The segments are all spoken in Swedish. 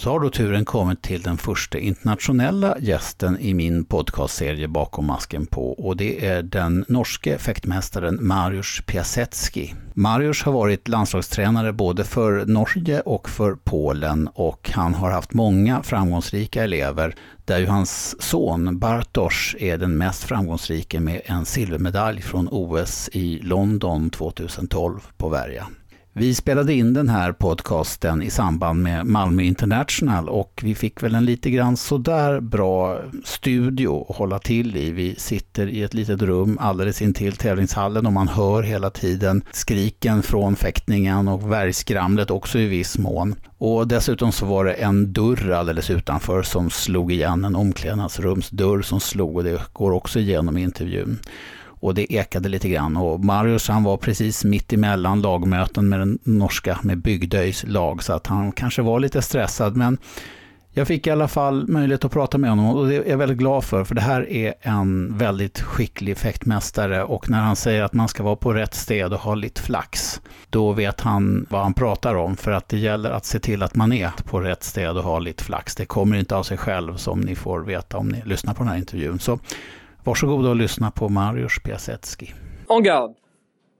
så har då turen kommit till den första internationella gästen i min podcastserie Bakom masken på och det är den norske fäktmästaren Marius Piasecki. Marius har varit landslagstränare både för Norge och för Polen och han har haft många framgångsrika elever där ju hans son Bartosz är den mest framgångsrike med en silvermedalj från OS i London 2012 på Värja. Vi spelade in den här podcasten i samband med Malmö International och vi fick väl en lite grann sådär bra studio att hålla till i. Vi sitter i ett litet rum alldeles intill tävlingshallen och man hör hela tiden skriken från fäktningen och värjskramlet också i viss mån. Och dessutom så var det en dörr alldeles utanför som slog igen, en omklädnadsrumsdörr som slog och det går också igenom intervjun och det ekade lite grann. Och Marius han var precis mitt emellan lagmöten med den norska, med Bygdöjs lag, så att han kanske var lite stressad. Men jag fick i alla fall möjlighet att prata med honom och det är jag väldigt glad för, för det här är en väldigt skicklig fäktmästare och när han säger att man ska vara på rätt sted och ha lite flax, då vet han vad han pratar om, för att det gäller att se till att man är på rätt sted och ha lite flax. Det kommer inte av sig själv som ni får veta om ni lyssnar på den här intervjun. Så Varsågoda och lyssna på Mariusz Piasecki. En garde.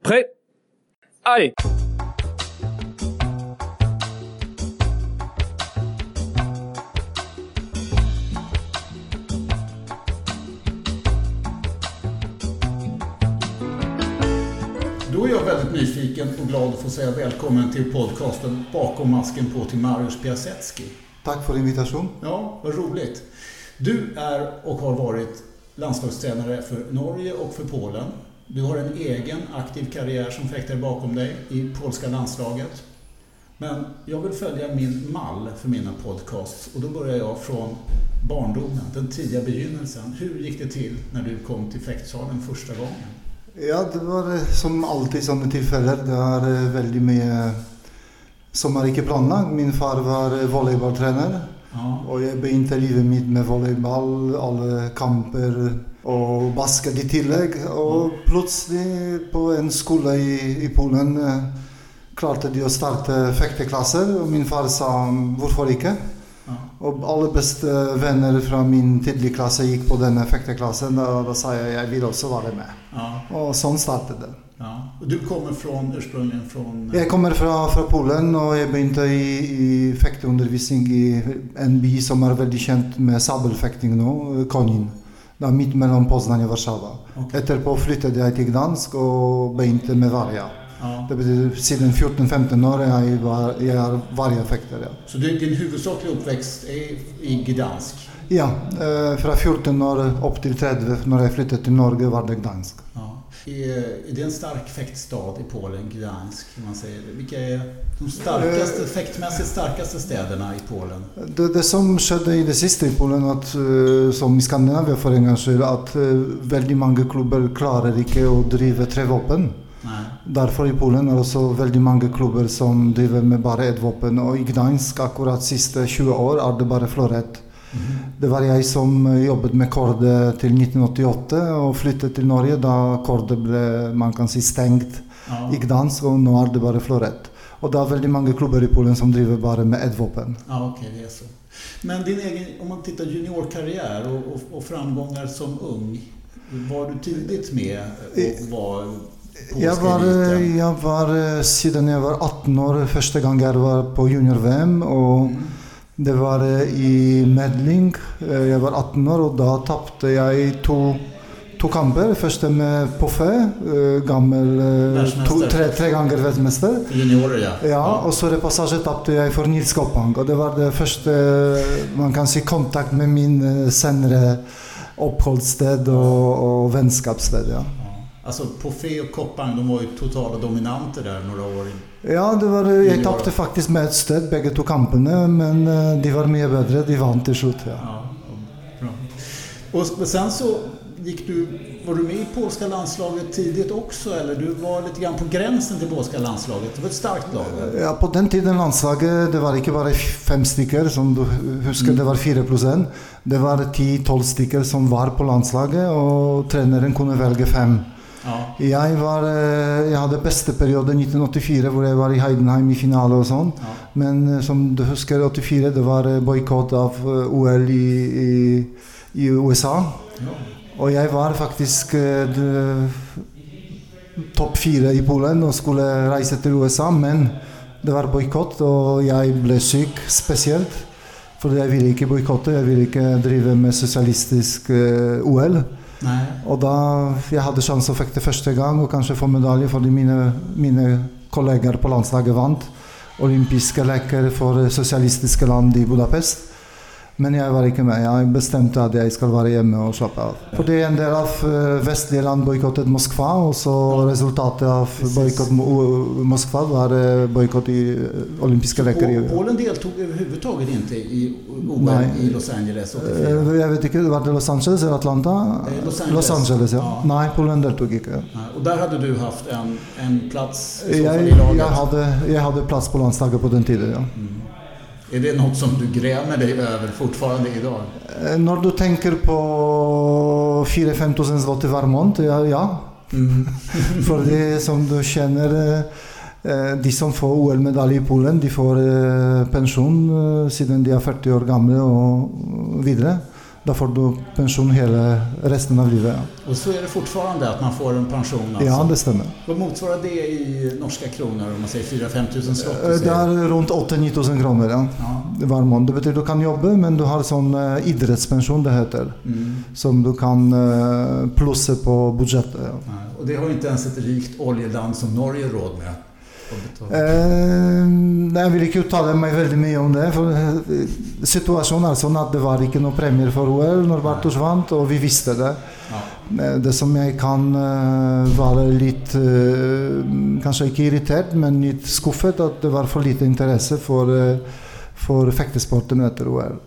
Prêt. Allez! Då är jag väldigt nyfiken och glad att få säga välkommen till podcasten Bakom masken på till Mariusz Piasecki. Tack för invitation. Ja, vad roligt. Du är och har varit landslagstränare för Norge och för Polen. Du har en egen aktiv karriär som fäktare bakom dig i polska landslaget. Men jag vill följa min mall för mina podcasts och då börjar jag från barndomen, den tidiga begynnelsen. Hur gick det till när du kom till fäktsalen första gången? Ja, det var eh, som alltid sådana tillfällen. Det är eh, väldigt mycket eh, som är icke planlagt. Min far var volleybolltränare Ja. Och jag begynte livet mitt med volleyboll, alla kamper och basket i tillägg. Och plötsligt på en skola i, i Polen eh, klarade de att starta fäkteklasser och min far sa varför inte? Ja. Och alla bästa vänner från min tidiga klass gick på den fäkteklassen och då sa jag jag vill också vara med. Ja. Och så startade det. Ja. Och du kommer från, ursprungligen från? Jag kommer från, från Polen och jag började i, i fäktundervisning i en by som är väldigt känd med sabelfäktning nu, Konin. Där mitt mellan Poznań och Warszawa. Okay. Efterpå flyttade jag till Gdansk och började med varga. Ja. Det betyder sedan 14-15 år är jag, jag är vargafäktare. Så din huvudsakliga uppväxt är i Gdansk? Ja, eh, från 14 år upp till 30 när jag flyttade till Norge var det Gdansk. Ja. Är, det en stark fäktstad i Polen, Gdansk? Man säger Vilka är de starkaste, fäktmässigt starkaste städerna i Polen? Det, det som skedde i det sista i Polen, att, eh, som i Skandinavien för en gångs att eh, väldigt många klubbar klarar inte att driva tre vapen. Nej. Därför i Polen är det också väldigt många klubbar som driver med bara ett vapen och i Gdansk akkurat sista 20 år är det bara florett. Det var jag som jobbade med Korde till 1988 och flyttade till Norge då Korde blev, man kan säga, stängt ja. i Gdansk och nu är det bara Florett. Och det är väldigt många klubbar i Polen som driver bara med ett vapen. Ja, okay, det är så. Men din egen, om man tittar juniorkarriär och, och, och framgångar som ung, var du tidigt med och var jag var, jag var sedan jag var 18 år första gången jag var på junior-VM och mm. Det var i medling. Eh, jag var 18 år och då tappade jag två, två kamper. Första med Poffé, eh, gammal eh, to, tre, tre gånger världsmästare. Juniorer ja. ja. Och så repassage tappade jag för Nils Koppang. Och det var det första, man kan säga, kontakt med min senare uppehållssted och, och vänskapssted. Ja. Alltså Poffé och Koppang, de var ju totala dominanter där några år. Ja, det var, jag tappade faktiskt med ett stöd bägge två kamperna, men eh, de var mycket bättre. De vann till slut. Ja. ja. Och sen så gick du, var du med i polska landslaget tidigt också eller du var lite grann på gränsen till polska landslaget? Det var ett starkt lag? Ja, på den tiden landslaget, det var inte bara fem stycken som du huskar, mm. det var fyra procent. Det var tio, tolv stycken som var på landslaget och tränaren kunde välja fem. Ja. Jeg, var, jeg hadde beste periode 1984, hvor jeg var i Heidenheim i finale og sånn. Ja. Men som du husker, 84 det var boikott av OL i, i, i USA. Ja. Og jeg var faktisk topp fire i Polen og skulle reise til USA, men det var boikott, og jeg ble syk spesielt. For jeg ville ikke boikotte, jeg ville ikke drive med sosialistisk uh, OL. Nei. Og da jeg hadde sjanse å fekte første gang og kanskje få medalje fordi mine, mine kolleger på landslaget vant olympiske leker for sosialistiske land i Budapest. Men jeg var ikke med. Jeg bestemte at jeg skal være hjemme og slappe av. Fordi en del av eh, vestlige land boikottet Moskva, og så resultatet av boikott Moskva var eh, boikott i eh, olympiske leker. Polen deltok overhodet ikke i OL i Los Angeles 84? Jeg vet ikke. Var det Los Angeles eller Atlanta? Los Angeles, Los Angeles ja. ja. Nei, Polen deltok ikke. Nei. Og der hadde du hatt en, en plass i, jeg, i laget? Jeg hadde, jeg hadde plass på landslaget på den tiden, ja. Mm. Är det något som du grämer dig över fortfarande idag? Eh, när du tänker på 4-5 tusen zloty varmont, ja. ja. Mm. För det som du känner, eh, de som får OL-medalj i Polen, de får eh, pension sedan de är 40 år gamla och vidare. Då får du pension hela resten av livet. Och så är det fortfarande att man får en pension? Alltså. Ja, det stämmer. Vad motsvarar det i norska kronor om man säger 4-5 tusen slott? Det är runt 8-9 tusen kronor ja. ja. var månad. Det betyder att du kan jobba men du har sån uh, idrottspension det heter. Mm. Som du kan uh, plussa på budgeten. Ja. Och det har inte ens ett rikt oljeland som Norge råd med? Eh, jeg vil ikke uttale meg veldig mye om det. for eh, Situasjonen er sånn at det var ikke noe premier for OL når Bartos vant, og vi visste det. Eh, det som jeg kan være litt Kanskje ikke irritert, men litt skuffet, at det var for lite interesse for for fektesporten etter OL.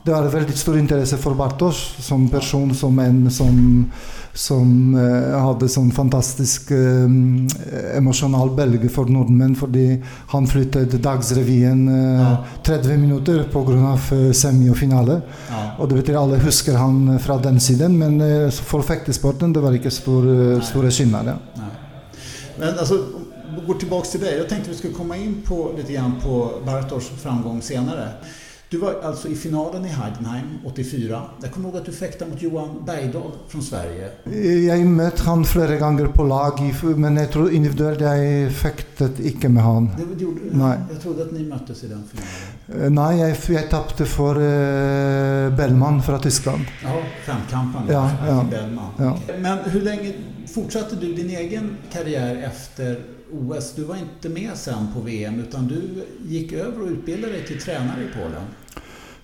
Det var veldig stor interesse for Bartos som person, som en som som eh, hadde sånn fantastisk eh, emosjonal bølge for nordmenn fordi han flyttet Dagsrevyen eh, ja. 30 minutter pga. Eh, semi og finale. Ja. Og det betyr alle husker han fra den siden, men eh, for fektesporten det var ikke stor, eh, store skillnader. Men altså, går tillbaka till dig. Jag tänkte vi skulle komma in på lite grann på Bartos framgång senare. Du var alltså i finalen i Heidenheim 84. Jag kommer ihåg att du fäktade mot Johan Bergdahl från Sverige. Jag mötte han flera gånger på lag, men jag tror individuellt jag fäktat inte med han. Det gjorde, nej. Jag trodde att ni möttes i den finalen. Eh, nej, jag, jag tappade för uh, Bellman från Tyskland. Ja, femkampen ja, ja, Bellman. Ja. Men hur länge fortsatte du din egen karriär efter OS? Du var inte med sen på VM utan du gick över och utbildade dig till tränare i Polen.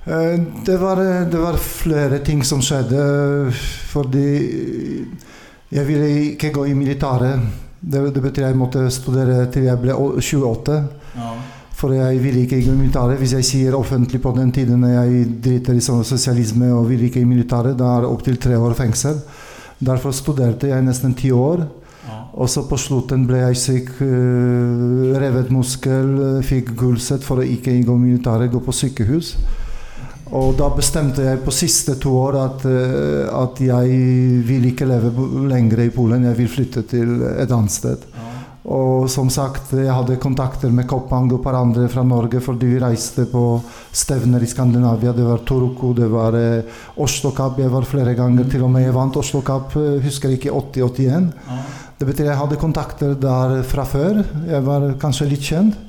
Eh, det var, det var flere ting som skjedde. Fordi jeg ville ikke gå i militæret. Det, det betyr jeg måtte studere til jeg ble 28. Ja. For jeg ville ikke gå i militæret. Hvis jeg sier offentlig på den tiden når jeg driter i sånn sosialisme og vil ikke i militæret, da er det opptil tre år fengsel. Derfor studerte jeg nesten ti år. Ja. Og så på slutten ble jeg syk, uh, revet muskel, fikk gulset for å ikke gå i militæret, gå på sykehus. Og da bestemte jeg på siste to år at, eh, at jeg vil ikke leve lenger i Polen. Jeg vil flytte til et annet sted. Og som sagt, jeg hadde kontakter med Koppang og et par andre fra Norge fordi vi reiste på stevner i Skandinavia. Det var Turku, det var eh, Oslo Cup. Jeg var flere ganger. Mm. Til og med jeg vant Oslo Cup, eh, husker ikke 80-81. Ja. Det betyr jeg hadde kontakter der fra før. Jeg var kanskje litt kjent.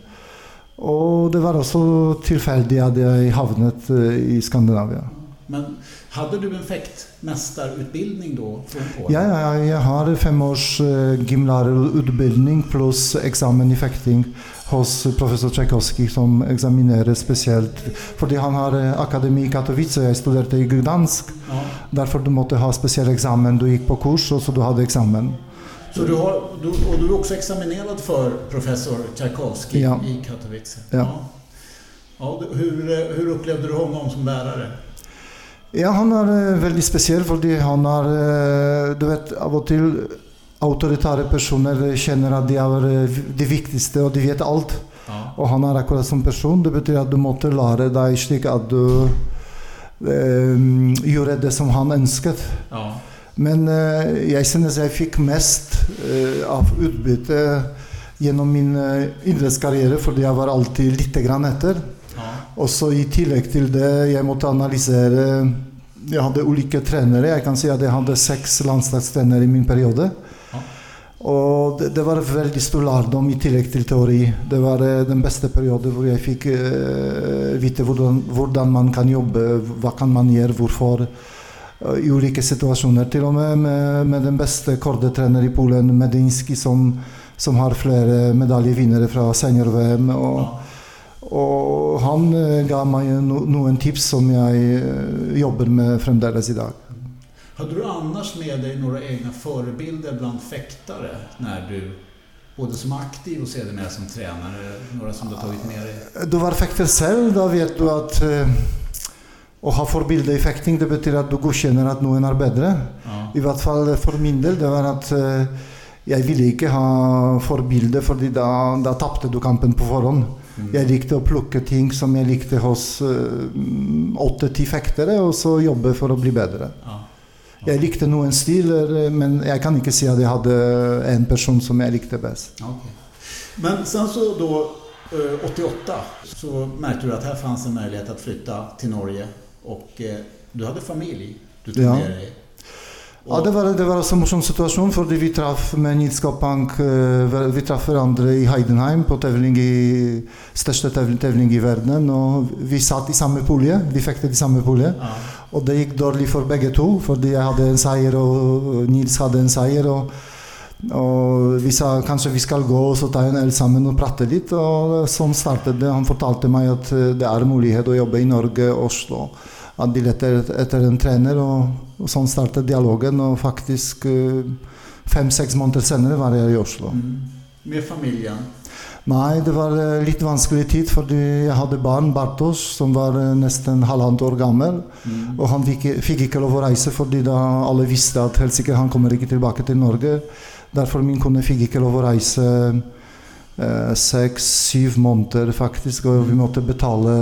Och det var också tillfälligt att jag havnet eh, i Skandinavien. Men hade du en fäktmästarutbildning då? Från ja, ja, jag har fem års eh, gymlärarutbildning plus examen i fäkting hos professor Tchaikovsky som examinerar speciellt. För han har eh, akademi i Katowice, jag studerade i Gdansk. Ja. Därför du måste ha speciell examen. Du gick på kurs och så du hade examen. Så du, har, du, och du är också examinerad för professor Tchaikovsky ja. i Katowice? Ja. ja. ja hur, hur upplevde du honom som lärare? Ja, han är eh, väldigt speciell för han har, eh, du vet, av och till auktoritära personer känner att de är eh, det viktigaste och de vet allt. Ja. Och han är akkurat som person. Det betyder att du måste lära dig slik att du eh, gör det som han önskat. Ja. Men eh, jeg synes jeg fikk mest eh, av utbytte gjennom min eh, idrettskarriere, fordi jeg var alltid litt grann etter. Ja. Og så i tillegg til det, jeg måtte analysere Jeg hadde ulike trenere. Jeg kan si at jeg hadde seks landslagstrenere i min periode. Ja. Og det, det var veldig stor lærdom i tillegg til teori. Det var den beste perioden hvor jeg fikk eh, hvordan, hvordan man kan jobbe, hva kan man gjøre, hvorfor. Eh, I ulike situasjoner. Til og med med, med den beste kordetrener i Polen, Medinski, som, som har flere medaljevinnere fra senior-VM. Og, og han eh, ga meg no, noen tips som jeg eh, jobber med fremdeles i dag. Hade du annars med dig några egna förebilder bland fäktare när du, både som aktiv och sedermera som tränare, några som du har tagit med dig? Du var fekter selv, da vet du at eh, å ha forbilde i fekting det betyr at du godkjenner at noen er bedre. Ja. I hvert fall for min del. Det var at eh, jeg ville ikke ha forbilde, fordi da, da tapte du kampen på forhånd. Mm. Jeg likte å plukke ting som jeg likte hos åtte-ti fektere, og så jobbe for å bli bedre. Ja. Jeg likte noen stiler, eh, men jeg kan ikke si at jeg hadde en person som jeg likte best. Okej. Men sen så då eh, 88 så märkte du att här fanns en möjlighet att flytta till Norge och eh, du hade familj du tog Ja. med dig. Ja, det var, det var en morsom situasjon, fordi vi traff med Nils Kopank eh, Vi traff hverandre i Heidenheim på tevling i, største tevling, tevling i verden. Og vi satt i samme pulje. Vi fektet i samme pulje. Ja. Og det gikk dårlig for begge to, fordi jeg hadde en seier og Nils hadde en seier. Og, og vi sa kanskje vi skal gå og så ta en øl sammen og prate litt. Og sånn startet det. Han fortalte meg at eh, det er mulighet å jobbe i Norge, Oslo. At de leter etter en trener, og, og sånn startet dialogen. Og faktisk eh, fem-seks måneder senere var jeg i Oslo. Mm. Med familjen. Nei, det var eh, litt vanskelig tid, fordi jeg hadde barn, Bartos, som var nesten halvannet år gammel. Mm. Og han fikk, fikk ikke lov å reise, fordi da alle visste at helsike, han kommer ikke tilbake til Norge. Derfor min kone fikk ikke lov å reise eh, seks-syv måneder, faktisk. Og vi måtte betale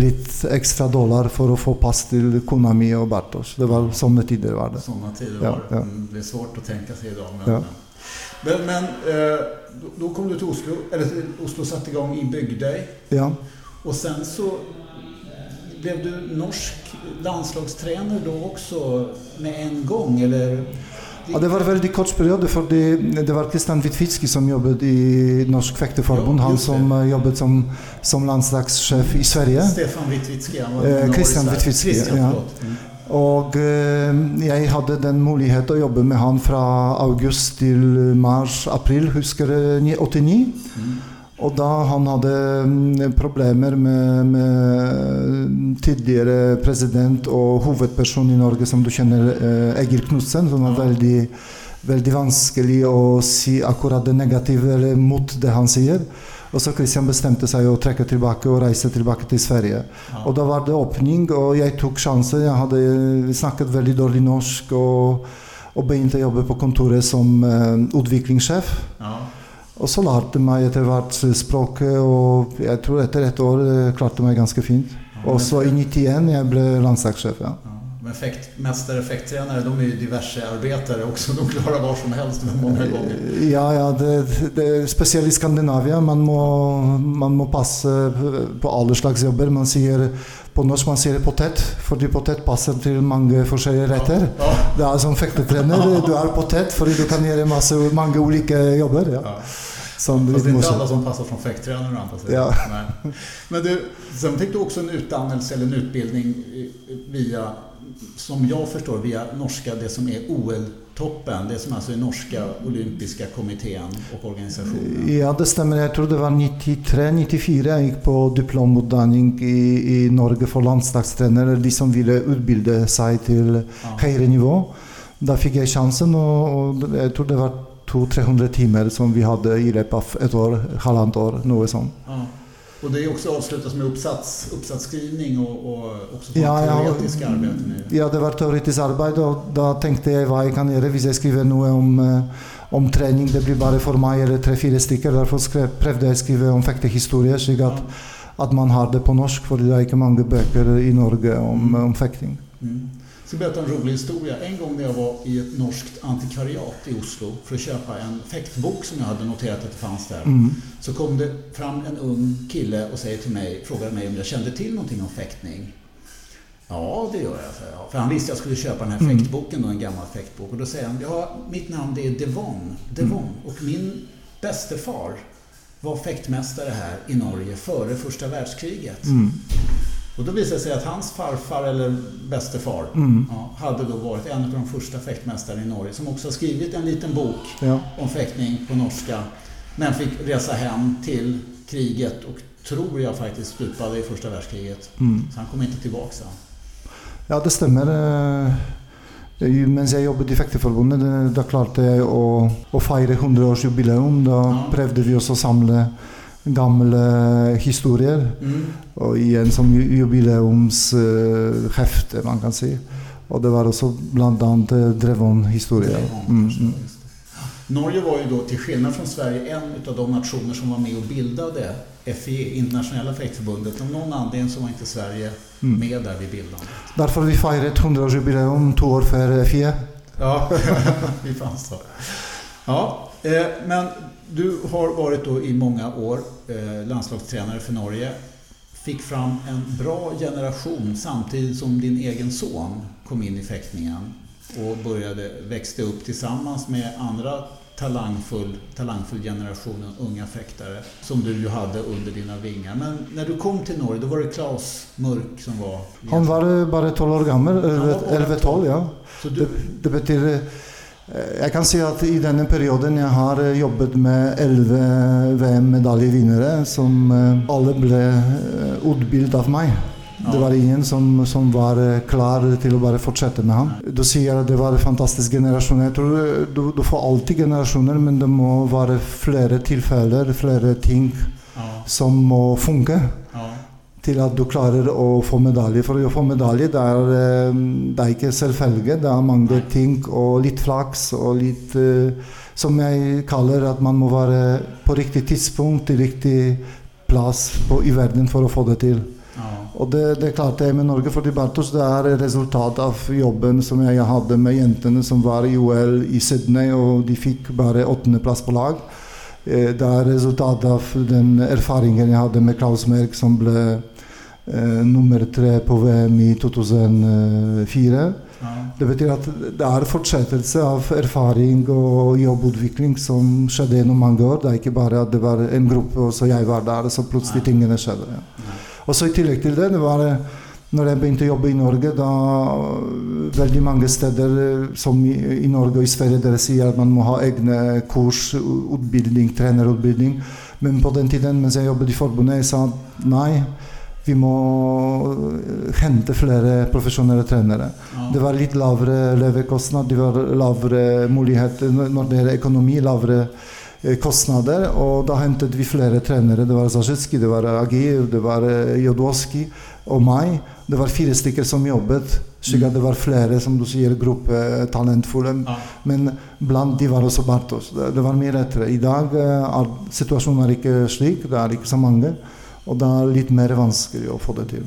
litt ekstra dollar for å få pass til kona mi og Bartos. Det var sånne tider var det. Sådana tider var det. ja. Mm, Det är svårt att tänka sig idag. Men, Ja. men, men eh, då, kom du till Oslo, eller till Oslo satte igång i Bygdøy Ja. och sen så blev du norsk landslagstränare då också med en gång eller? Ja, det var en veldig kort periode, fordi det var Kristian Witwicki som jobbet i Norsk Fekterforbund. Ja, Han det. som eh, jobbet som, som landslagssjef i Sverige. Stefan Witwicki, han var Eh, Christian. Witwicki, Christian, ja. Mm. Og eh, jeg hadde den mulighet å jobbe med han fra august til mars-april, husker jeg, 89. Mm. Og da han hadde mm, problemer med, med tidligere president og hovedperson i Norge, som du kjenner, eh, Egil Knutsen, som var Ja. veldig, veldig vanskelig å si akkurat det negative eller mot det han sier. Og så Christian bestemte seg å trekke tilbake og reise tilbake til Sverige. Ja. Og da var det åpning, og jeg tok sjansen. Jeg hadde snakket veldig dårlig norsk og, og begynte å jobbe på kontoret som eh, utviklingssjef. Ja. Og så lærte meg etter hvert språket, og jeg tror etter et år eh, klarte jeg meg ganske fint. Ja, Og så i 91 jeg ble landslagssjef. Ja. Ja. Men fäktmästare, fäkttränare, de är ju diverse arbetare också. De klarar var som helst många gånger. Ja, ja, det, det, spesielt i Skandinavia. Man må, man må passe på alle slags jobber. Man sier på norsk man sier potet, fordi potet passer til mange forskjellige retter. Ja. Det er som fektetrener. Du er potet fordi du kan gjøre masse, mange ulike jobber. Ja. Ja. Som Fast det är inte alla som passar som fäkttränare å andra sidan. Ja. Nej. Men du, sen fick du också en utdannelse eller en utbildning via, som jag förstår, via norska, det som är OL-toppen. Det som alltså är norska olympiska kommittén och organisationen. Ja, det stemmer. Jeg tror det var 93-94 jeg gikk på diplomutdanning i, i Norge for landslagstrenere. De som ville utbilde seg til Ja. høyere nivå. Da fikk jeg sjansen, og, og jeg tror det var 200-300 timer som vi hadde i løpet av et år, halvannet år, noe sånt. Ja. Och det är också avslutat med uppsats, uppsatsskrivning och, och också Ja, ja. teoretiska arbeten. nu. Ja, det var teoretisk arbeid, og da tenkte jeg hva jeg kan gjøre hvis jeg skriver noe om, eh, om trening. Det blir bare for meg eller tre-fire stykker. Derfor skrev, prøvde jeg å skrive om fektehistorie, slik at, at man har det på norsk, for det er ikke mange bøker i Norge om, om fekting. Mm. Jag ska berätta en rolig historia. En gång när jag var i ett norskt antikvariat i Oslo för att köpa en fäktbok som jag hade noterat att det fanns där. Mm. Så kom det fram en ung kille och säger till mig, frågade mig om jag kände till någonting om fäktning. Ja, det gör jag, sa jag. För han visste att jag skulle köpa den här mm. fäktboken, då, en gammal fäktbok. Och då säger han, ja, mitt namn det är Devon. Devon. Mm. Och min bästefar var fäktmästare här i Norge före första världskriget. Mm. Och då visade det sig att hans farfar eller bästefar mm. ja, hade då varit en av de första fäktmästarna i Norge som också har skrivit en liten bok ja. om fäktning på norska. Men fick resa hem till kriget och tror jag faktiskt stupade i första världskriget. Mm. Så han kom inte tillbaka sen. Ja, det stämmer. Eh, mens jag jobbade i Fekterforbundet, då klarte jag att, fira 100-årsjubileum. Då ja. prövade vi oss att samla gamla historier mm. och i en som jubileumshäfte man kan säga. Och det var också bland annat Drevon-historia. Mm, mm. Norge var ju då till skillnad från Sverige en av de nationer som var med och bildade FIE, Internationella fäktförbundet. Av någon anledning så var inte Sverige mm. med där vid bildandet. Därför vi firar ett 100-årsjubileum två år före FIE. Ja, vi fanns då. Ja, eh, men du har varit då i många år eh, landslagstränare för Norge. Fick fram en bra generation samtidigt som din egen son kom in i fäktningen och började växte upp tillsammans med andra talangfull, talangfull generation unga fäktare som du ju hade under dina vingar. Men när du kom till Norge, då var det Klaus Mörk som var... Han var bara 12 år gammal, 11-12 ja. Du... Det, det betyder Eh, jag kan säga att i den perioden jag har eh, jobbat med 11 VM-medaljvinnare som eh, alla blev utbildade av mig. Det var ingen som, som var klar till att bara fortsätta med honom. Då säger jag att det var en fantastisk generation. Jag tror du, du får alltid generationer men det må vara flera tillfällen, flera ting som må funka. Ja til at du klarer å få medalje. For å få medalje det er, eh, det er ikke selvfølge. Det er mange ting og litt flaks og litt uh, Som jeg kaller at man må være på riktig tidspunkt, i riktig plass på, i verden for å få det til. Ja. Og det, det klarte jeg med Norge, fordi Bartos det er resultat av jobben som jeg hadde med jentene som var i OL i Sydney, og de fikk bare åttendeplass på lag. Eh, det er resultat av den erfaringen jeg hadde med Klaus Merck, som ble Eh, nummer tre på VM i 2004. Ja. Det betyr at det er fortsettelse av erfaring og jobbutvikling som skjedde gjennom mange år. Det er ikke bare at det var en gruppe, og så jeg var der, og så plutselig tingene skjedde. Ja. Og så I tillegg til det, det var når jeg begynte å jobbe i Norge, da veldig mange steder, som i, i Norge og i Sverige, dere sier at man må ha egne kurs, utbildning, trenerutbildning. Men på den tiden mens jeg jobbet i forbundet, jeg sa nei. Vi må eh, hente flere profesjonelle trenere. Ja. Det var litt lavere levekostnad, det var lavere muligheter når det gjelder økonomi. lavere eh, kostnader, og da hentet vi flere trenere. Det var Zasjitskij, det var Agir, det var eh, Jodowski og meg. Det var fire stykker som jobbet. Slik at det var flere som du sier, gruppetalentfulle. Ja. Men blant de var også Bartos. Det, var mye lettere. I dag er situasjonen ikke slik. Det er ikke så mange. Och det är lite mer vanskligt att få det till.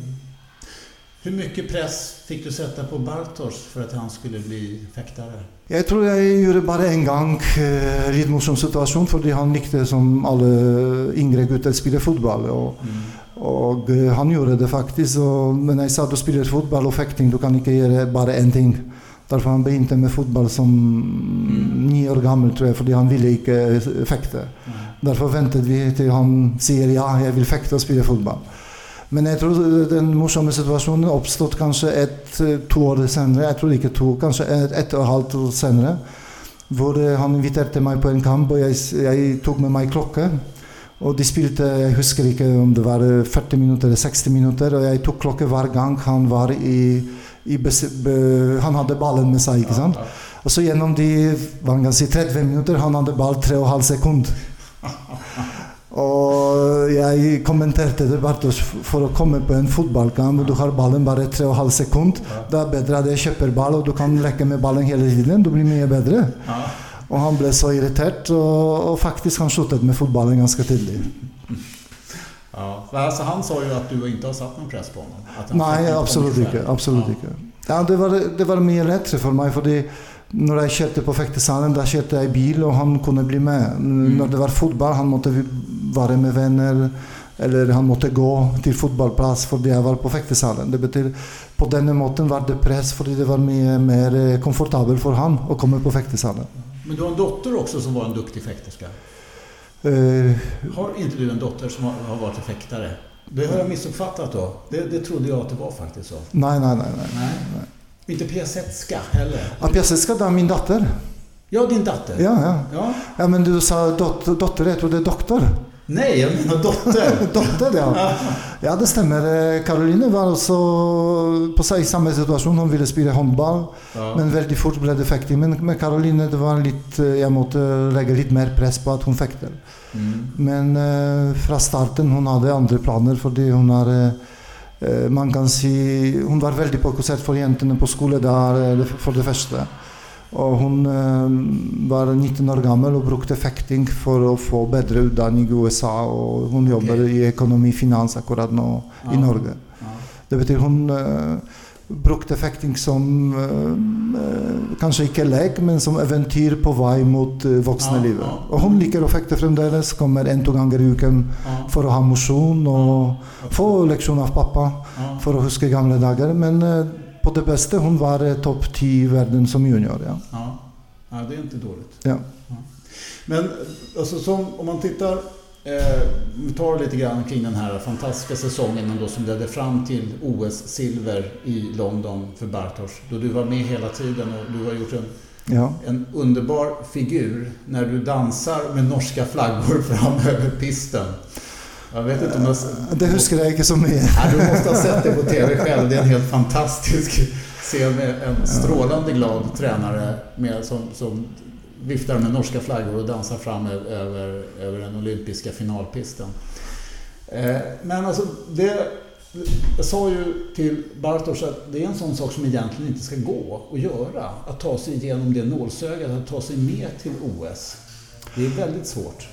Hur mycket press fick du sätta på Bartos för att han skulle bli fäktare? Jag tror jag gjorde bara en gång eh, lite morsom situation för han likte som alla yngre gutter spela fotboll. Och, mm. och eh, han gjorde det faktiskt. Och, men när jag sa att du spelar fotboll och fäktning, du kan inte göra bara en ting. Därför han började med fotboll som nio år gammal tror jag, för han ville inte fäkta. Mm. Därför väntade vi till han säger ja, jag vill fäkta och spela fotboll. Men jag tror den morsamma situationen uppstått kanske ett, två år senare. Jag tror inte två, kanske ett, ett och ett halvt år senare. Hvor han inviterade mig på en kamp och jag, jag tog med mig klocka. Och de spelade, jag husker inte om det var 40 minuter eller 60 minuter. Och jag tog klocka varje gång han var i han hade ballen med sig. Inte sant? Och så genom de, vad kan säga, 30 minuter, han hade ball 3,5 sekunder. Og jeg kommenterte det Bartosz for å komme på en fotballkamp og du har ballen bare 3,5 sekunder. Det er bedre at jeg kjøper ball og du kan leke med ballen hele tiden. Du blir mye bedre. Og han ble så irritert, og, og faktisk han sluttet med fotballen ganske tidlig. Alltså han sa ju att du inte har satt någon press på honom. Nej, absolut inte. Absolut ja. inte. Ja, det var, det var mye lettere for meg. fordi når jeg kjørte på fektesalen, da kjørte jeg bil, og han kunne bli med. Når det var fotball, han måtte være med venner. Eller han måtte gå til fotballplass fordi jeg var på fektesalen. Det betyr På denne måten var det press fordi det var mye mer eh, komfortabelt for han å komme på fektesalen. Men du har en dotter också som var en duktig fäkterska. Eh, Har inte du en dotter som har, har varit fäktare? Det har jag missuppfattat då. Det, det trodde jag att det var faktiskt så. nei, nei, nei. nei. Nej. Inte piasetska heller. Ja, Piaseska, det er min datter. Ja, din dotter. Ja, ja. Ja. ja men du sa dot, dotter, jeg trodde doktor. Nej, jag menar dotter. Dotter, ja. Ja, det stemmer. Eh, Caroline var også på i samme situasjon. Hun ville spille håndball, Ja. men veldig fort ble det fekting. Men med Caroline det var litt, eh, jeg måtte legge litt mer press på at hun fekter. Mm. Men eh, fra starten hun hadde andre planer, fordi hun har eh, man kan si, Hun var veldig fokusert for jentene på skole der, eh, for det første. Og hun eh, var 19 år gammel og brukte fekting for å få bedre utdanning i USA. Og hun jobber i økonomi finans akkurat nå i Ja. Norge. Ja. Det betyr hun eh, brukte fekting som eh, eh, kanskje ikke lek, men som eventyr på vei mot uh, voksenlivet. Ja, ja. Og hun liker å fekte fremdeles. Kommer en to ganger i uken Ja. for å ha mosjon og få leksjon av pappa for å huske gamle dager. Men eh, på det beste, hun var eh, topp ti i verden som junior. Ja. Ja. ja, det är inte dåligt. Ja. Men alltså, som, om man tittar, eh, vi tar lite grann kring den här fantastiska säsongen då, som ledde fram till OS-silver i London för Bartosz. Då du var med hela tiden och du har gjort en, Ja. en underbar figur när du dansar med norska flaggor fram över pisten. Jag vet inte om har... Det ikke så mye. Ja, du måste ha sett det på TV själv. Det är en helt fantastisk scen med en strålande glad tränare med, som, som viftar med norska flaggor och dansar fram över, över den olympiska finalpisten. Eh, men alltså, det, jag sa ju till Bartosz att det är en sån sak som egentligen inte ska gå att göra. Att ta sig igenom det nålsögat, att ta sig med till OS. Det är väldigt svårt.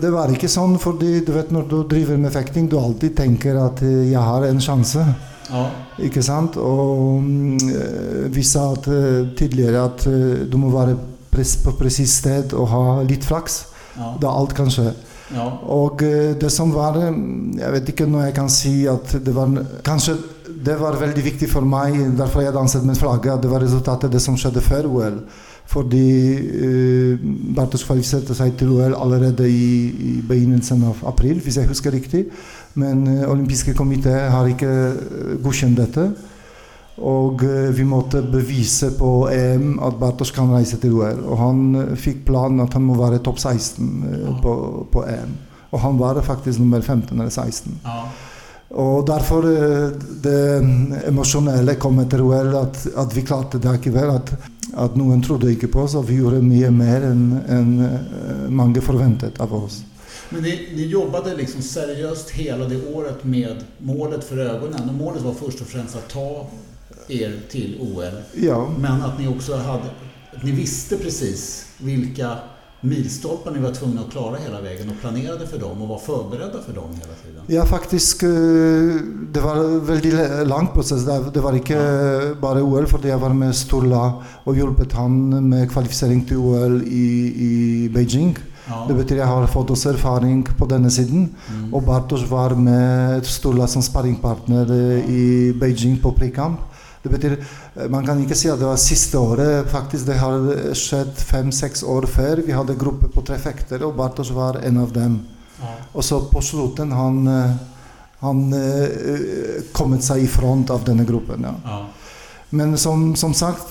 Det var ikke sånn, fordi du vet, når du driver med fekting, du alltid tenker at eh, jeg har en sjanse. Ja, Ikke sant? Og mm, eh, vi sa at, eh, tidligere at eh, du må være pres på presis sted og ha litt flaks. ja, Da alt kan skje. ja. Og eh, det som var eh, Jeg vet ikke når jeg kan si at det var Kanskje det var veldig viktig for meg, derfor jeg danset med flagget, at det var resultatet det som skjedde før OL. Fordi eh, Bartosz kvalifiserte seg til OL allerede i, i begynnelsen av april, hvis jeg husker riktig. Men eh, olympiske komité har ikke eh, godkjent dette. Og eh, vi måtte bevise på EM at Bartosz kan reise til OL. Og han eh, fikk planen at han må være topp 16 eh, på, på EM. Og han var faktisk nummer 15 eller 16. ja. Og derfor eh, det emosjonelle kom etter OL, at, at vi klarte det likevel. At, at noen trodde ikke på oss, og vi gjorde mye mer enn enn, eh, mange forventet av oss. Men ni, ni jobbade liksom seriöst hela det året med målet för ögonen. Och målet var först och främst att ta er till OL. Ja, Men att ni också hade, ni visste precis vilka milstolpar ni var tvungna att klara hela vägen och planerade för dem och var förberedda för dem hela tiden. Ja, faktisk eh, Det var en veldig le- lang prosess. Det var ikke bare OL, fordi jeg var med Sturla og hjulpet han med kvalifisering til OL i, i Beijing. Ja. Det betyr jeg har fått også erfaring på denne siden. Mm. Og Bartosz var med Sturla som sparringpartner eh, i Beijing på prekamp. Det betyr, eh, Man kan ikke si at det var siste året. faktisk Det har skjedd fem-seks år før. Vi hadde gruppe på tre fektere, og Bartosz var en av dem. Ja. Og så på slutten han, eh, han eh, kommet seg i front av denne gruppen. Ja. Ja. Men som, som sagt,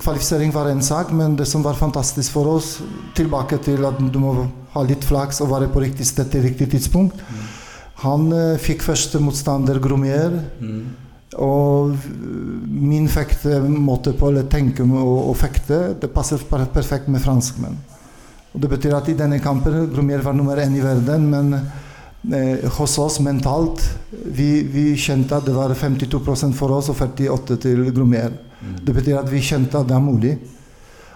kvalifisering var en sak, men det som var fantastisk for oss, tilbake til at du må ha litt flaks og være på riktig sted til riktig tidspunkt. Mm. Han fikk første motstander Grumier, Mm. Og min fektemåte på å tenke og, og fekte, det passer per- perfekt med franskmenn. Og det betyr at i denne kampen Grumier var nummer én i verden, men eh, hos oss mentalt vi, vi kjente at det var 52 for oss og 48 til Grumier. Mm. Det betyr at vi kjente at det er mulig.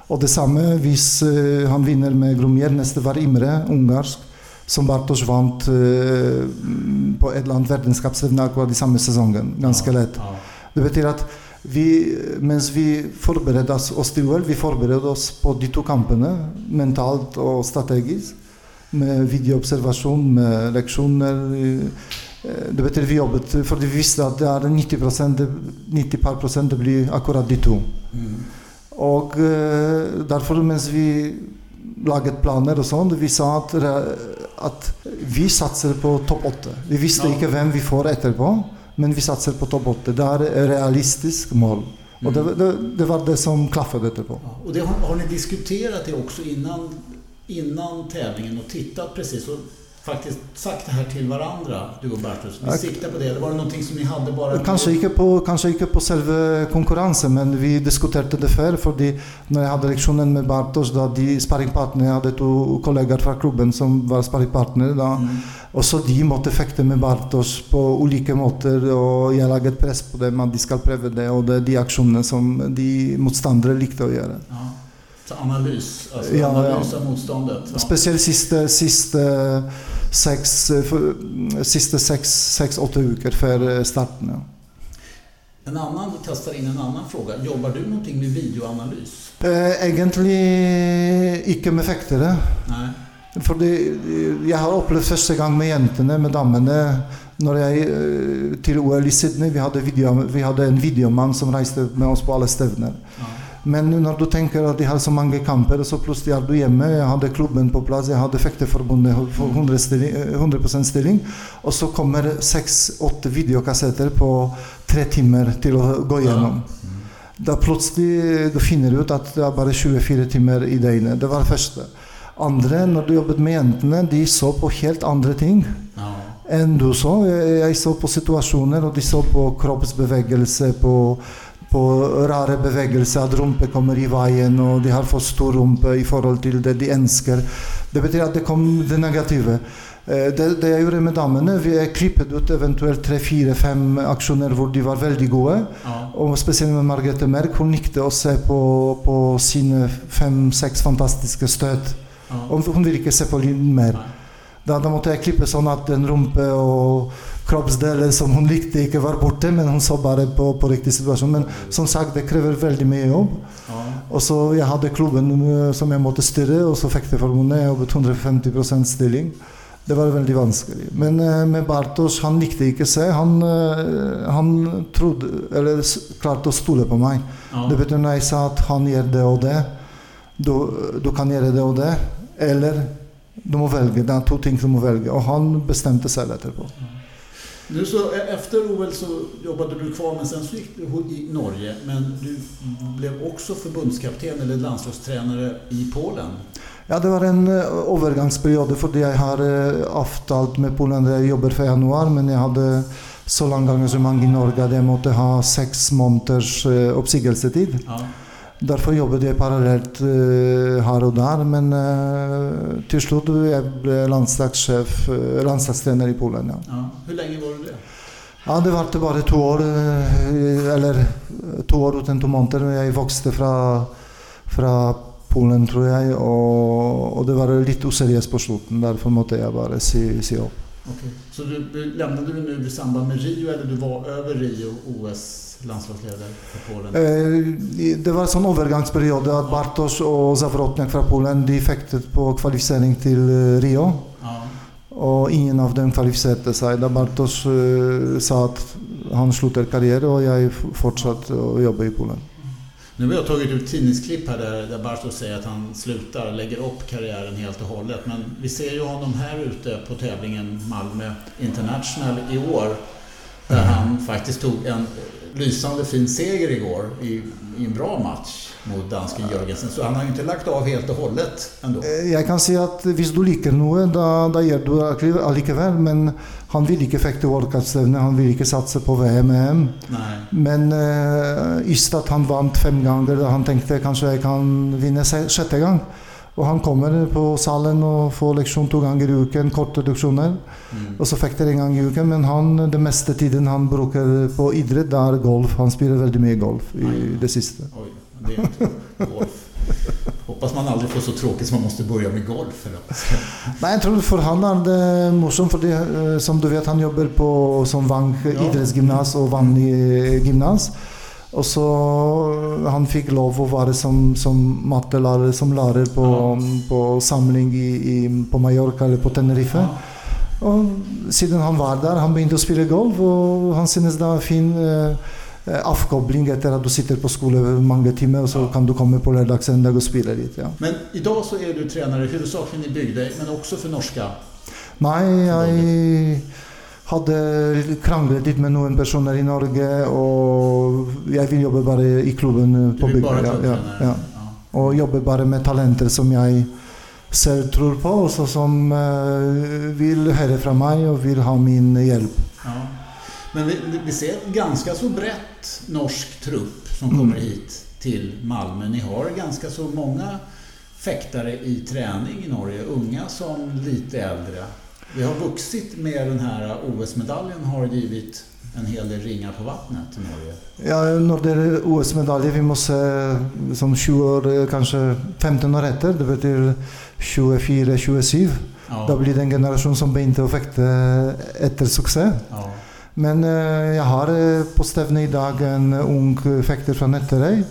Og det samme hvis eh, han vinner med Grumier. Neste var Imre, ungarsk, som Bartosz vant eh, på et eller annet verdenscupstevne akkurat i samme sesongen. Ganske lett. Ja. Det betyr at vi, mens vi forberedte oss til OL, vi forberedte oss på de to kampene mentalt og strategisk. Med videoobservasjon, med leksjoner. Eh, Det betyr vi jobbet, for vi visste at det er 90, det- 90 par prosent det blir akkurat de to. Og eh, derfor, mens vi laget planer og sånn, vi sa at, re- at vi satser på topp åtte. Vi visste Ja. ikke hvem vi får etterpå, men vi satser på topp åtte. Det er et realistisk mål. Og det, det, det var det som klaffet etterpå. Ja, Och det har, har ni diskuterat det också innan, innan tävlingen och tittat precis och faktiskt sagt det här till varandra, du och Bartos? Vi Ja. siktar på det, eller var det någonting som ni hade bara... Kanskje ikke, på, kanskje ikke på selve konkurransen, men vi diskuterte det før. fordi når jeg hadde leksjonen med Bartos, da de sparringpartnerne Jeg hadde to kollegaer fra klubben som var sparringpartnere. da Mm. Også de måtte fekte med Bartos på ulike måter, og jeg laget press på dem at de skal prøve det, og det er de aksjonene som de motstandere likte å gjøre. Ja. Så analys, alltså Ja, analys ja. av motståndet. Ja. Spesielt siste, siste seks for- Siste seks-åtte uker før starten. Ja. En annan, vi kastar in en annan fråga. Jobbar du någonting med videoanalys? Eh, egentlig ikke med fektere. Nej. Fordi eh, jeg har opplevd første gang med jentene, med damene, når jeg eh, til OL i Sydney vi hadde, video, vi hadde en videomann som reiste med oss på alle stevner. Ja. Men når du tenker at de har så mange kamper, så plutselig er du hjemme Jeg hadde klubben på plass, jeg hadde Fekteforbundet for 100, stilling, eh, 100 stilling. Og så kommer seks-åtte videokassetter på tre timer til å gå gjennom. Da plutselig du finner ut at det er bare 24 timer i døgnet. Det var det første. Andre, når du jobbet med jentene, de så på helt andre ting enn du så. Jeg, jeg så på situasjoner, og de så på kroppsbevegelse, på, på rare bevegelser, at rumpe kommer i veien, og de har for stor rumpe i forhold til det de ønsker. Det betyr at det kom det negative. Eh, Det, det jeg gjorde med damene, vi jeg klippet ut eventuelt tre, fire, fem aksjoner hvor de var veldig gode. Ja. Og spesielt med Margrethe Merk. Hun likte å se på, på sine fem-seks fantastiske støt. Ja. Og hun ville ikke se på mer. Nej. Da, da måtte jeg klippe sånn at den rumpe og kroppsdeler som hun likte, ikke var borte, men hun så bare på, på riktig situasjon. Men som sagt, det krever veldig mye jobb. Ja. Og så Jeg hadde klubben eh, som jeg måtte styre, og så Fekteforbundet. Jeg jobbet 150% stilling. Det var veldig vanskelig. Men eh, med Bartos, han likte ikke se. Han, eh, han trodde, eller s- klarte å stole på meg. Ja. Det betyr når jeg sa at han gjør det og det, du, du kan gjøre det og det, eller du må velge. Det er to ting du må velge. Og han bestemte selv etterpå. Nu så, e- efter OL så jobbade du kvar, men sen så gick du i Norge. Men du blev också förbundskapten eller landslagstränare i Polen. Ja, det var en eh, overgangsperiode fordi jeg har eh, avtalt med Polen at jeg jobber for januar, men jeg hadde så lang engasjement i Norge at jeg måtte ha seks måneders eh, oppsigelsetid. Ja. Derfor jobbet jeg parallelt eh, her og der, men eh, til slutt jeg ble landslagssjef, eh, landslagstrener i Polen. ja. Ja. Hur länge var du det? Ja, det varte bare to år, eller to år uten to måneder. Jeg vokste fra, fra Polen, tror jeg, og, og det var litt useriøst på slutten. Derfor måtte jeg bare si, si opp. Okej. Så du, du lämnade du nu i samband med Rio eller du var över Rio OS landslagsledare för Polen? Eh, Det var en sånn overgangsperiode at Bartosz og Zawrotniak fra Polen de fektet på kvalifisering til eh, Rio. Ja. Og ingen av dem kvalifiserte seg. Da Bartosz eh, sa at han slutter karriere, og jeg f- fortsatte å jobbe i Polen. Nu har jag tagit ut tidningsklipp här där, där Bartos säger att han slutar, lägger upp karriären helt och hållet. Men vi ser ju honom här ute på tävlingen Malmö International i år. Där han faktiskt tog en lysande fin seger igår i, i en bra match mot dansken Jørgensen. Så han har ju inte lagt av helt och hållet ändå. Eh, Jeg kan si at hvis du liker noe, da, da gjør du allikevel. Men han vil ikke fekte World Cup-stevne, han vil ikke satse på VM EM. Nej. Men uh, Ystad han vant fem ganger, og han tenkte kanskje jeg kan vinne sjette gang. Og han kommer på salen og får leksjon to ganger i uken, korte leksjoner. Mm. Og så fekter en gang i uken, men han, det meste tiden han bruker på idrett, det er golf. Han spiller veldig mye golf i det siste. Oj, det inte golf. Hoppas man aldrig får så tråkigt som man måste börja med golf. Nei, jeg tror for han det morsomt, fordi eh, som du vet, han jobber på som Vang Ja. idrettsgymnas og vanlig gymnas. Och så han fick lov att vara som, som mattelärare, som lärare på, på samling i, i, på Mallorca eller på Tenerife. Och sedan han var där, han började spela golf och han syntes det var fin eh, avkoppling efter att du sitter på skolan många timmar och så kan du komma på lördagsändag och spela lite. Ja. Men idag så är du tränare huvudsakligen i bygde, men också för norska? Nej, jag hade kranglat lite med några personer i Norge och jag vill jobba bara i klubben på bygden. Ja, ja, ja. Och jobba bara med talenter som jag själv tror på och som vill höra från mig och vill ha min hjälp. Ja. Men vi, vi ser ganska så brett norsk trupp som kommer mm. hit till Malmö. Ni har ganska så många fäktare i träning i Norge, unga som lite äldre. Vi har vuxit med den här OS-medaljen har givit en hel del ringar på vattnet i Norge. Ja, när det är OS-medaljer, vi måste som 20 år, kanske 15 år efter, det betyder 24, 27. Ja. Då blir det en generation som inte har fäkta efter succé. Ja. Men eh, jag har eh, på stevne idag en ung fäktare från Nätteröj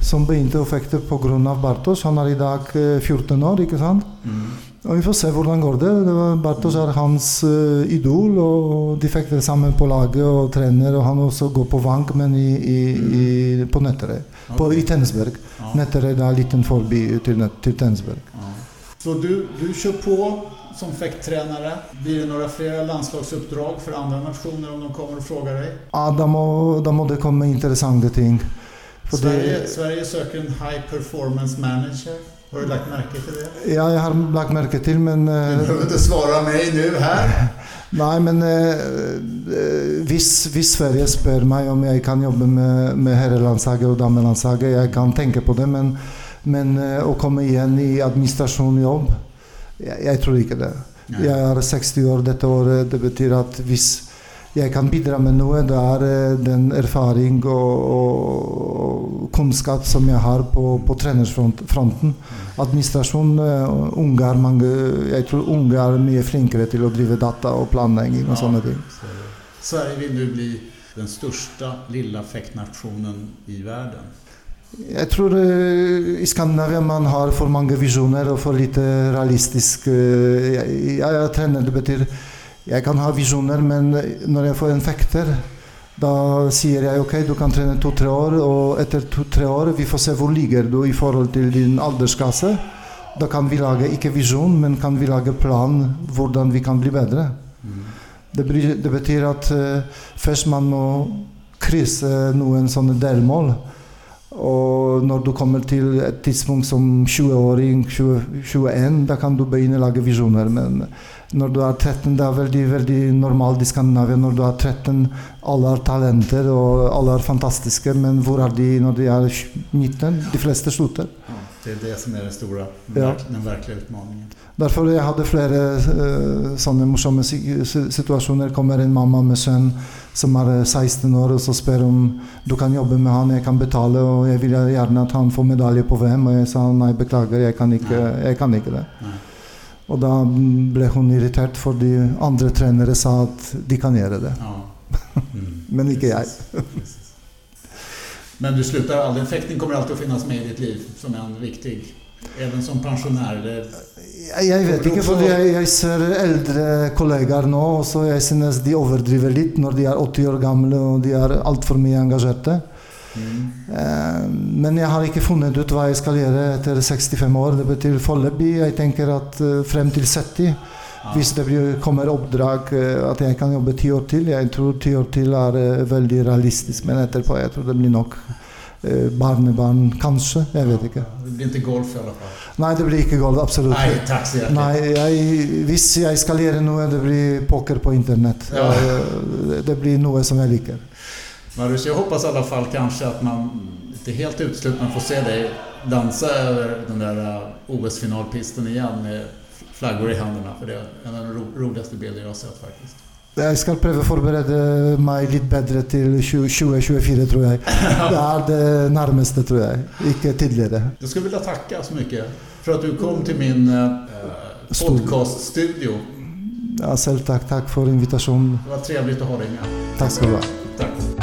som begynte å fekte pga. Bartos. Han er i dag 14 år, ikke sant? Mm. Og vi får se går det. det var, Bartos er hans idol, og de fekter sammen på laget og trener. Og han også går på Vank, men i, i, i, på Nøtterøy. Okay. I Tennsberg. Ja. Nøtterøy er en liten forbi til, til Tennsberg. Ja. Så du, du kör på som fäkttränare? Blir det några fler landslagsuppdrag för andra nationer om de kommer och frågar dig? Ja, då må det komma intressanta ting. Sverige, det... Sverige söker en high performance manager. Har du lagt märke till det? Ja, jag har lagt märke till men... Du behöver inte svara mig nu här. Nej, men eh, viss, viss Sverige spör mig om jag kan jobba med, med herrelandslaget och damelandslaget. Jag kan tänka på det, men, men att komma igen i administrationjobb, jag, jag tror inte det. Nej. Jag är 60 år detta år. Det betyder att viss jag kan bidra med något. Det är eh, den erfaring och, och, kunskap som jag har på, på tränarsfronten. Administration, uh, ungar, man, jag tror ungar är mycket flinkare till att driva data och planläggning och ja, sådana ting. Sverige vill nu bli den största lilla fäktnationen i världen. Jag tror uh, i Skandinavien man har för många visioner och för lite realistisk... Jag, jag tränar, det betyder jag kan ha visioner men när jag får en fäkter då säger jag okej, okay, du kan träna två, tre år och efter två, tre år vi får se var ligger du i förhållande till din åldersklasse. Då kan vi laga, inte vision, men kan vi laga plan hur vi kan bli bättre. Mm. Det, det, betyder att uh, först man må kryssa någon sån delmål. Och när du kommer till ett tidspunkt som 20-åring, 21, då kan du börja laga visioner. Men när du är 13, det är väldigt, väldigt normalt i Skandinavien. När du är 13, alla har talenter och alla är fantastiska. Men var är de när de är 19? De flesta slutar. Ja, det är det som är den stora, ja. den verkliga utmaningen. Därför jag hade flera uh, sådana morsamma situationer. kommer en mamma med son som är 16 år och så spör om du kan jobba med honom, jag kan betala och jag vill gärna att han får medalj på VM. Och jag sa nej, beklagar, jag kan inte, jag kan inte det. Nej. Och då blev hon irriterad för de andra tränare sa att de kan göra det. Ja. Mm. Men inte jag. Men du slutar aldrig, fäktning kommer alltid att finnas med i ditt liv som en viktig, även som pensionär? Eller? Jag vet inte, för jag, jag ser äldre kollegor nu och så jag synes de överdriver lite när de är 80 år gamla och de är allt för mycket engagerade. Mm. Men jag har inte funnit ut vad jag ska göra efter 65 år. Det betyder foreløpig jag tänker att eh, fram till 70 ja. Hvis det kommer uppdrag eh, att jag kan jobba 10 år till. Jag tror 10 år till är väldigt realistiskt. Men efterpå, jag tror det blir nog barnebarn kanske. Jag vet inte. Det blir inte golf i alla fall? Nej, det blir inte golf. Absolut Nej, tack så Nej, jag, Hvis jag ska göra något, det blir poker på internet. Ja. Det blir något som jag liker. Marius, jag hoppas i alla fall kanske att man inte helt utesluter man får se dig dansa över den där uh, OS-finalpisten igen med flaggor i händerna. För det är en av de roligaste bilder jag har sett faktiskt. Jag ska pröva förbereda mig lite bättre till 2024 tror jag. Det är det närmaste tror jag, inte tidigare. Jag skulle vilja tacka så mycket för att du kom till min eh, podcaststudio. Ja, själv tack. Tack för invitationen. Det var trevligt att ha dig med. Tack ska du ha. Tack.